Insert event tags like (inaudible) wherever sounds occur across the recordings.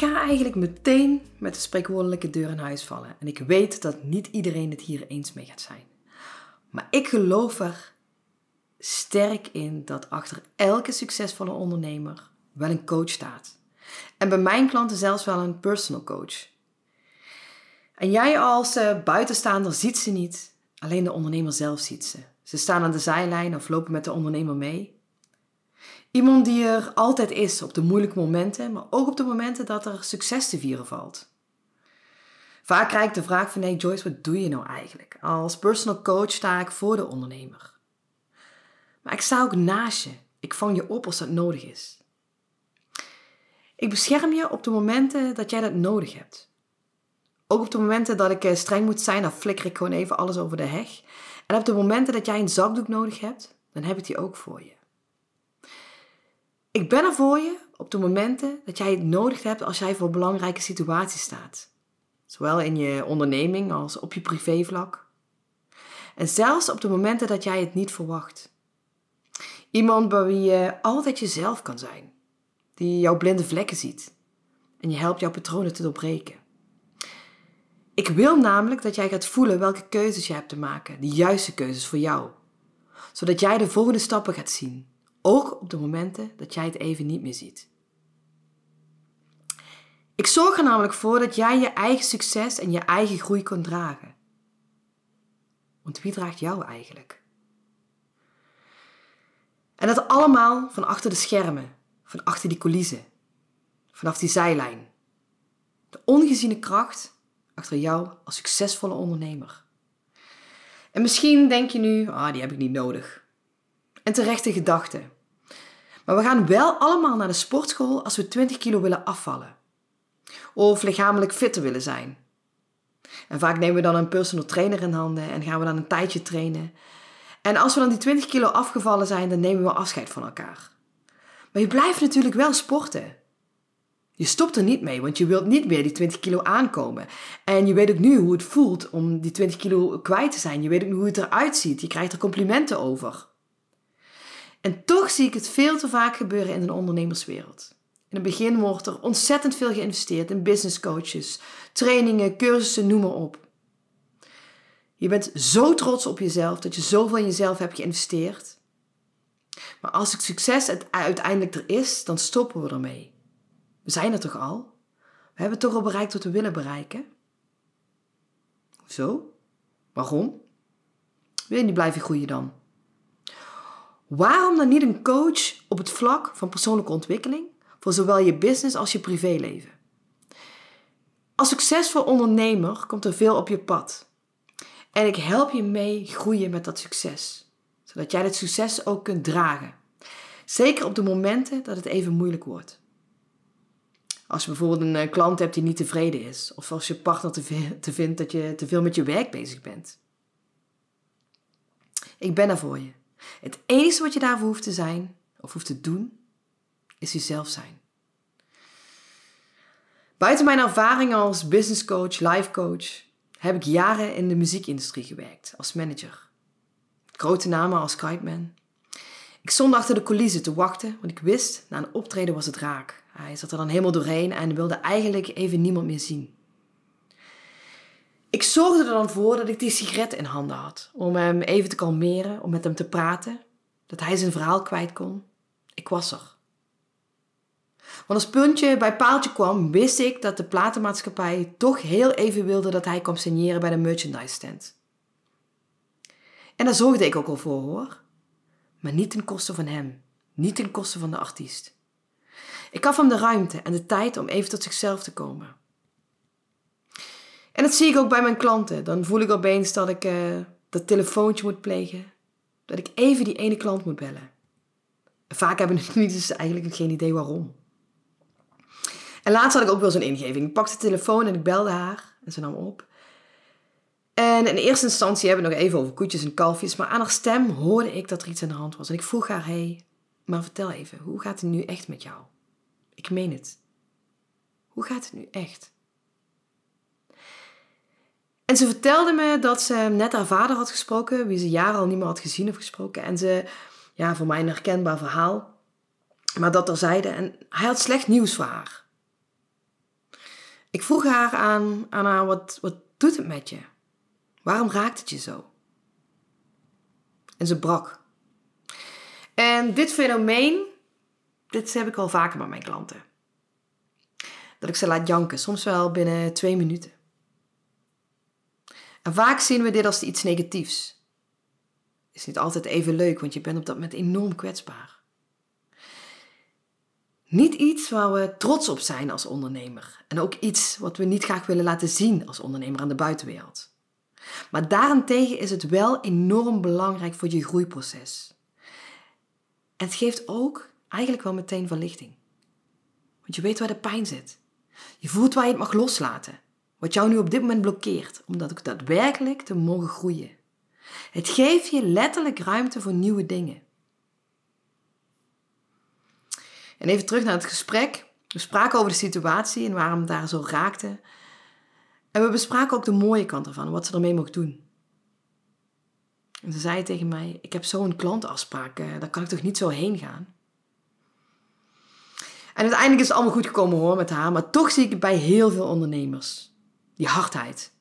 Ik ga eigenlijk meteen met de spreekwoordelijke deur in huis vallen. En ik weet dat niet iedereen het hier eens mee gaat zijn. Maar ik geloof er sterk in dat achter elke succesvolle ondernemer wel een coach staat. En bij mijn klanten zelfs wel een personal coach. En jij als uh, buitenstaander ziet ze niet, alleen de ondernemer zelf ziet ze. Ze staan aan de zijlijn of lopen met de ondernemer mee. Iemand die er altijd is op de moeilijke momenten, maar ook op de momenten dat er succes te vieren valt. Vaak krijg ik de vraag van, hey Joyce, wat doe je nou eigenlijk? Als personal coach sta ik voor de ondernemer. Maar ik sta ook naast je. Ik vang je op als dat nodig is. Ik bescherm je op de momenten dat jij dat nodig hebt. Ook op de momenten dat ik eh, streng moet zijn, dan flikker ik gewoon even alles over de heg. En op de momenten dat jij een zakdoek nodig hebt, dan heb ik die ook voor je. Ik ben er voor je op de momenten dat jij het nodig hebt als jij voor belangrijke situaties staat. Zowel in je onderneming als op je privévlak. En zelfs op de momenten dat jij het niet verwacht. Iemand bij wie je altijd jezelf kan zijn. Die jouw blinde vlekken ziet. En je helpt jouw patronen te doorbreken. Ik wil namelijk dat jij gaat voelen welke keuzes je hebt te maken. De juiste keuzes voor jou. Zodat jij de volgende stappen gaat zien. Ook op de momenten dat jij het even niet meer ziet. Ik zorg er namelijk voor dat jij je eigen succes en je eigen groei kunt dragen. Want wie draagt jou eigenlijk? En dat allemaal van achter de schermen, van achter die coulissen, vanaf die zijlijn. De ongeziene kracht achter jou als succesvolle ondernemer. En misschien denk je nu, ah, die heb ik niet nodig. En terechte gedachten. Maar we gaan wel allemaal naar de sportschool als we 20 kilo willen afvallen. Of lichamelijk fitter willen zijn. En vaak nemen we dan een personal trainer in handen en gaan we dan een tijdje trainen. En als we dan die 20 kilo afgevallen zijn, dan nemen we afscheid van elkaar. Maar je blijft natuurlijk wel sporten. Je stopt er niet mee, want je wilt niet meer die 20 kilo aankomen. En je weet ook nu hoe het voelt om die 20 kilo kwijt te zijn. Je weet ook hoe het eruit ziet. Je krijgt er complimenten over. En toch zie ik het veel te vaak gebeuren in de ondernemerswereld. In het begin wordt er ontzettend veel geïnvesteerd in business coaches, trainingen, cursussen, noem maar op. Je bent zo trots op jezelf dat je zoveel in jezelf hebt geïnvesteerd. Maar als het succes uiteindelijk er is, dan stoppen we ermee. We zijn er toch al? We hebben toch al bereikt wat we willen bereiken? Zo? Waarom? Wil je niet blijven groeien dan? Waarom dan niet een coach op het vlak van persoonlijke ontwikkeling voor zowel je business als je privéleven? Als succesvol ondernemer komt er veel op je pad. En ik help je mee groeien met dat succes, zodat jij dat succes ook kunt dragen. Zeker op de momenten dat het even moeilijk wordt. Als je bijvoorbeeld een eh, klant hebt die niet tevreden is, of als je partner te vindt dat je te veel met je werk bezig bent. Ik ben er voor je. Het enige wat je daarvoor hoeft te zijn, of hoeft te doen, is jezelf zijn. Buiten mijn ervaring als business coach, life coach, heb ik jaren in de muziekindustrie gewerkt als manager. Grote namen als Kiteman. Ik stond achter de coulissen te wachten, want ik wist, na een optreden was het raak. Hij zat er dan helemaal doorheen en wilde eigenlijk even niemand meer zien. Ik zorgde er dan voor dat ik die sigaret in handen had. Om hem even te kalmeren, om met hem te praten. Dat hij zijn verhaal kwijt kon. Ik was er. Want als puntje bij paaltje kwam, wist ik dat de platenmaatschappij toch heel even wilde dat hij kwam signeren bij de merchandise stand. En daar zorgde ik ook al voor hoor. Maar niet ten koste van hem. Niet ten koste van de artiest. Ik gaf hem de ruimte en de tijd om even tot zichzelf te komen. En dat zie ik ook bij mijn klanten. Dan voel ik opeens dat ik uh, dat telefoontje moet plegen. Dat ik even die ene klant moet bellen. vaak hebben (laughs) niet dus eigenlijk geen idee waarom. En laatst had ik ook wel zo'n ingeving. Ik pakte de telefoon en ik belde haar en ze nam op. En in eerste instantie hebben we nog even over koetjes en kalfjes, maar aan haar stem hoorde ik dat er iets aan de hand was. En ik vroeg haar, hey, maar vertel even, hoe gaat het nu echt met jou? Ik meen het. Hoe gaat het nu echt? En ze vertelde me dat ze net haar vader had gesproken, wie ze jaren al niet meer had gezien of gesproken. En ze, ja, voor mij een herkenbaar verhaal, maar dat er zeide. En hij had slecht nieuws voor haar. Ik vroeg haar aan, aan haar, wat, wat doet het met je? Waarom raakt het je zo? En ze brak. En dit fenomeen, dit heb ik wel vaker bij mijn klanten. Dat ik ze laat janken, soms wel binnen twee minuten. En vaak zien we dit als iets negatiefs. Is niet altijd even leuk, want je bent op dat moment enorm kwetsbaar. Niet iets waar we trots op zijn als ondernemer. En ook iets wat we niet graag willen laten zien als ondernemer aan de buitenwereld. Maar daarentegen is het wel enorm belangrijk voor je groeiproces. En het geeft ook eigenlijk wel meteen verlichting. Want je weet waar de pijn zit. Je voelt waar je het mag loslaten. Wat jou nu op dit moment blokkeert, om dat ook daadwerkelijk te mogen groeien. Het geeft je letterlijk ruimte voor nieuwe dingen. En even terug naar het gesprek. We spraken over de situatie en waarom het daar zo raakte. En we bespraken ook de mooie kant ervan, wat ze ermee mocht doen. En ze zei tegen mij: Ik heb zo'n klantafspraak, eh, daar kan ik toch niet zo heen gaan? En uiteindelijk is het allemaal goed gekomen hoor met haar, maar toch zie ik het bij heel veel ondernemers. Die hardheid.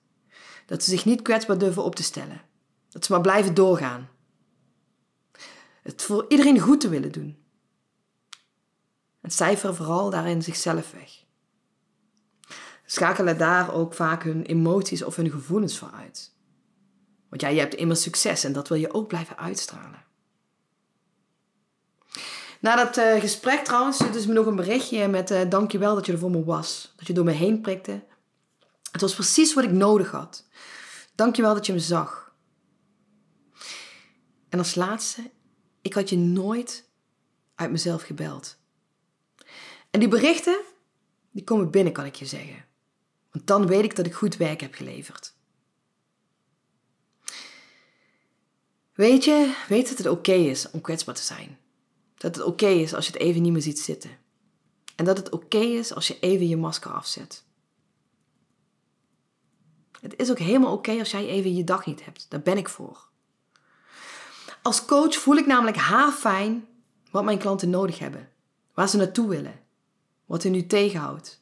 Dat ze zich niet kwetsbaar durven op te stellen. Dat ze maar blijven doorgaan. Het voor iedereen goed te willen doen. En cijferen vooral daarin zichzelf weg. Schakelen daar ook vaak hun emoties of hun gevoelens voor uit. Want ja, je hebt immers succes en dat wil je ook blijven uitstralen. Na dat uh, gesprek trouwens me nog een berichtje met uh, dankjewel dat je er voor me was. Dat je door me heen prikte. Het was precies wat ik nodig had. Dankjewel dat je me zag. En als laatste, ik had je nooit uit mezelf gebeld. En die berichten, die komen binnen, kan ik je zeggen. Want dan weet ik dat ik goed werk heb geleverd. Weet je, weet dat het oké is om kwetsbaar te zijn. Dat het oké is als je het even niet meer ziet zitten. En dat het oké is als je even je masker afzet. Het is ook helemaal oké als jij even je dag niet hebt. Daar ben ik voor. Als coach voel ik namelijk haarfijn wat mijn klanten nodig hebben. Waar ze naartoe willen wat u nu tegenhoudt.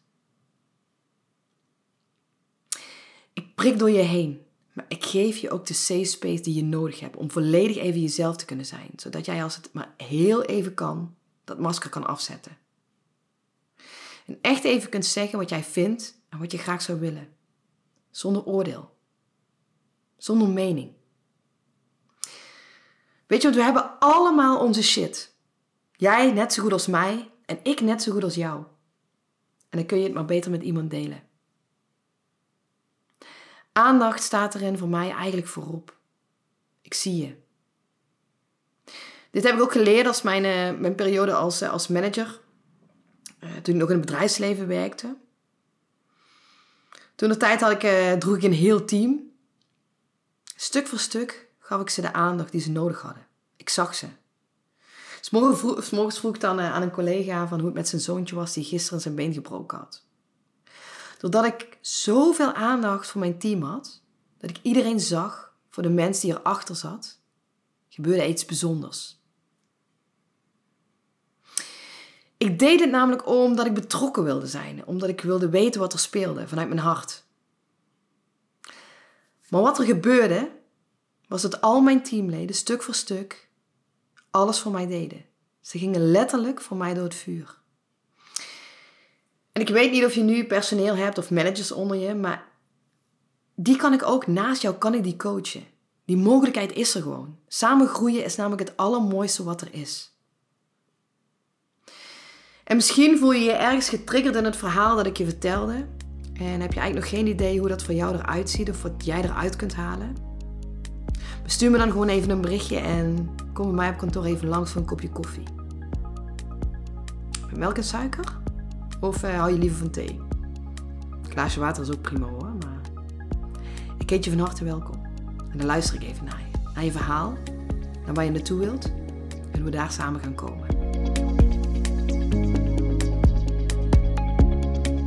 Ik prik door je heen, maar ik geef je ook de safe space die je nodig hebt om volledig even jezelf te kunnen zijn, zodat jij als het maar heel even kan, dat masker kan afzetten. En echt even kunt zeggen wat jij vindt en wat je graag zou willen, zonder oordeel, zonder mening. Weet je, want we hebben allemaal onze shit. Jij net zo goed als mij en ik net zo goed als jou. En dan kun je het maar beter met iemand delen. Aandacht staat erin voor mij eigenlijk voorop. Ik zie je. Dit heb ik ook geleerd als mijn, uh, mijn periode als, uh, als manager. Uh, toen ik nog in het bedrijfsleven werkte. Toen de tijd had ik, droeg ik een heel team. Stuk voor stuk gaf ik ze de aandacht die ze nodig hadden. Ik zag ze. S'morgens vroeg, vroeg ik dan eh, aan een collega van hoe het met zijn zoontje was die gisteren zijn been gebroken had. Doordat ik zoveel aandacht voor mijn team had, dat ik iedereen zag voor de mens die erachter zat, gebeurde iets bijzonders. Ik deed het namelijk omdat ik betrokken wilde zijn, omdat ik wilde weten wat er speelde vanuit mijn hart. Maar wat er gebeurde, was dat al mijn teamleden stuk voor stuk alles voor mij deden. Ze gingen letterlijk voor mij door het vuur. En ik weet niet of je nu personeel hebt of managers onder je, maar die kan ik ook naast jou kan ik die coachen. Die mogelijkheid is er gewoon. Samen groeien is namelijk het allermooiste wat er is. En misschien voel je je ergens getriggerd in het verhaal dat ik je vertelde. En heb je eigenlijk nog geen idee hoe dat voor jou eruit ziet of wat jij eruit kunt halen. Stuur me dan gewoon even een berichtje en kom bij mij op kantoor even langs voor een kopje koffie. Met melk en suiker? Of uh, hou je liever van thee? Een glaasje water is ook prima hoor, maar ik heet je van harte welkom. En dan luister ik even naar je. Naar je verhaal, naar waar je naartoe wilt en hoe we daar samen gaan komen.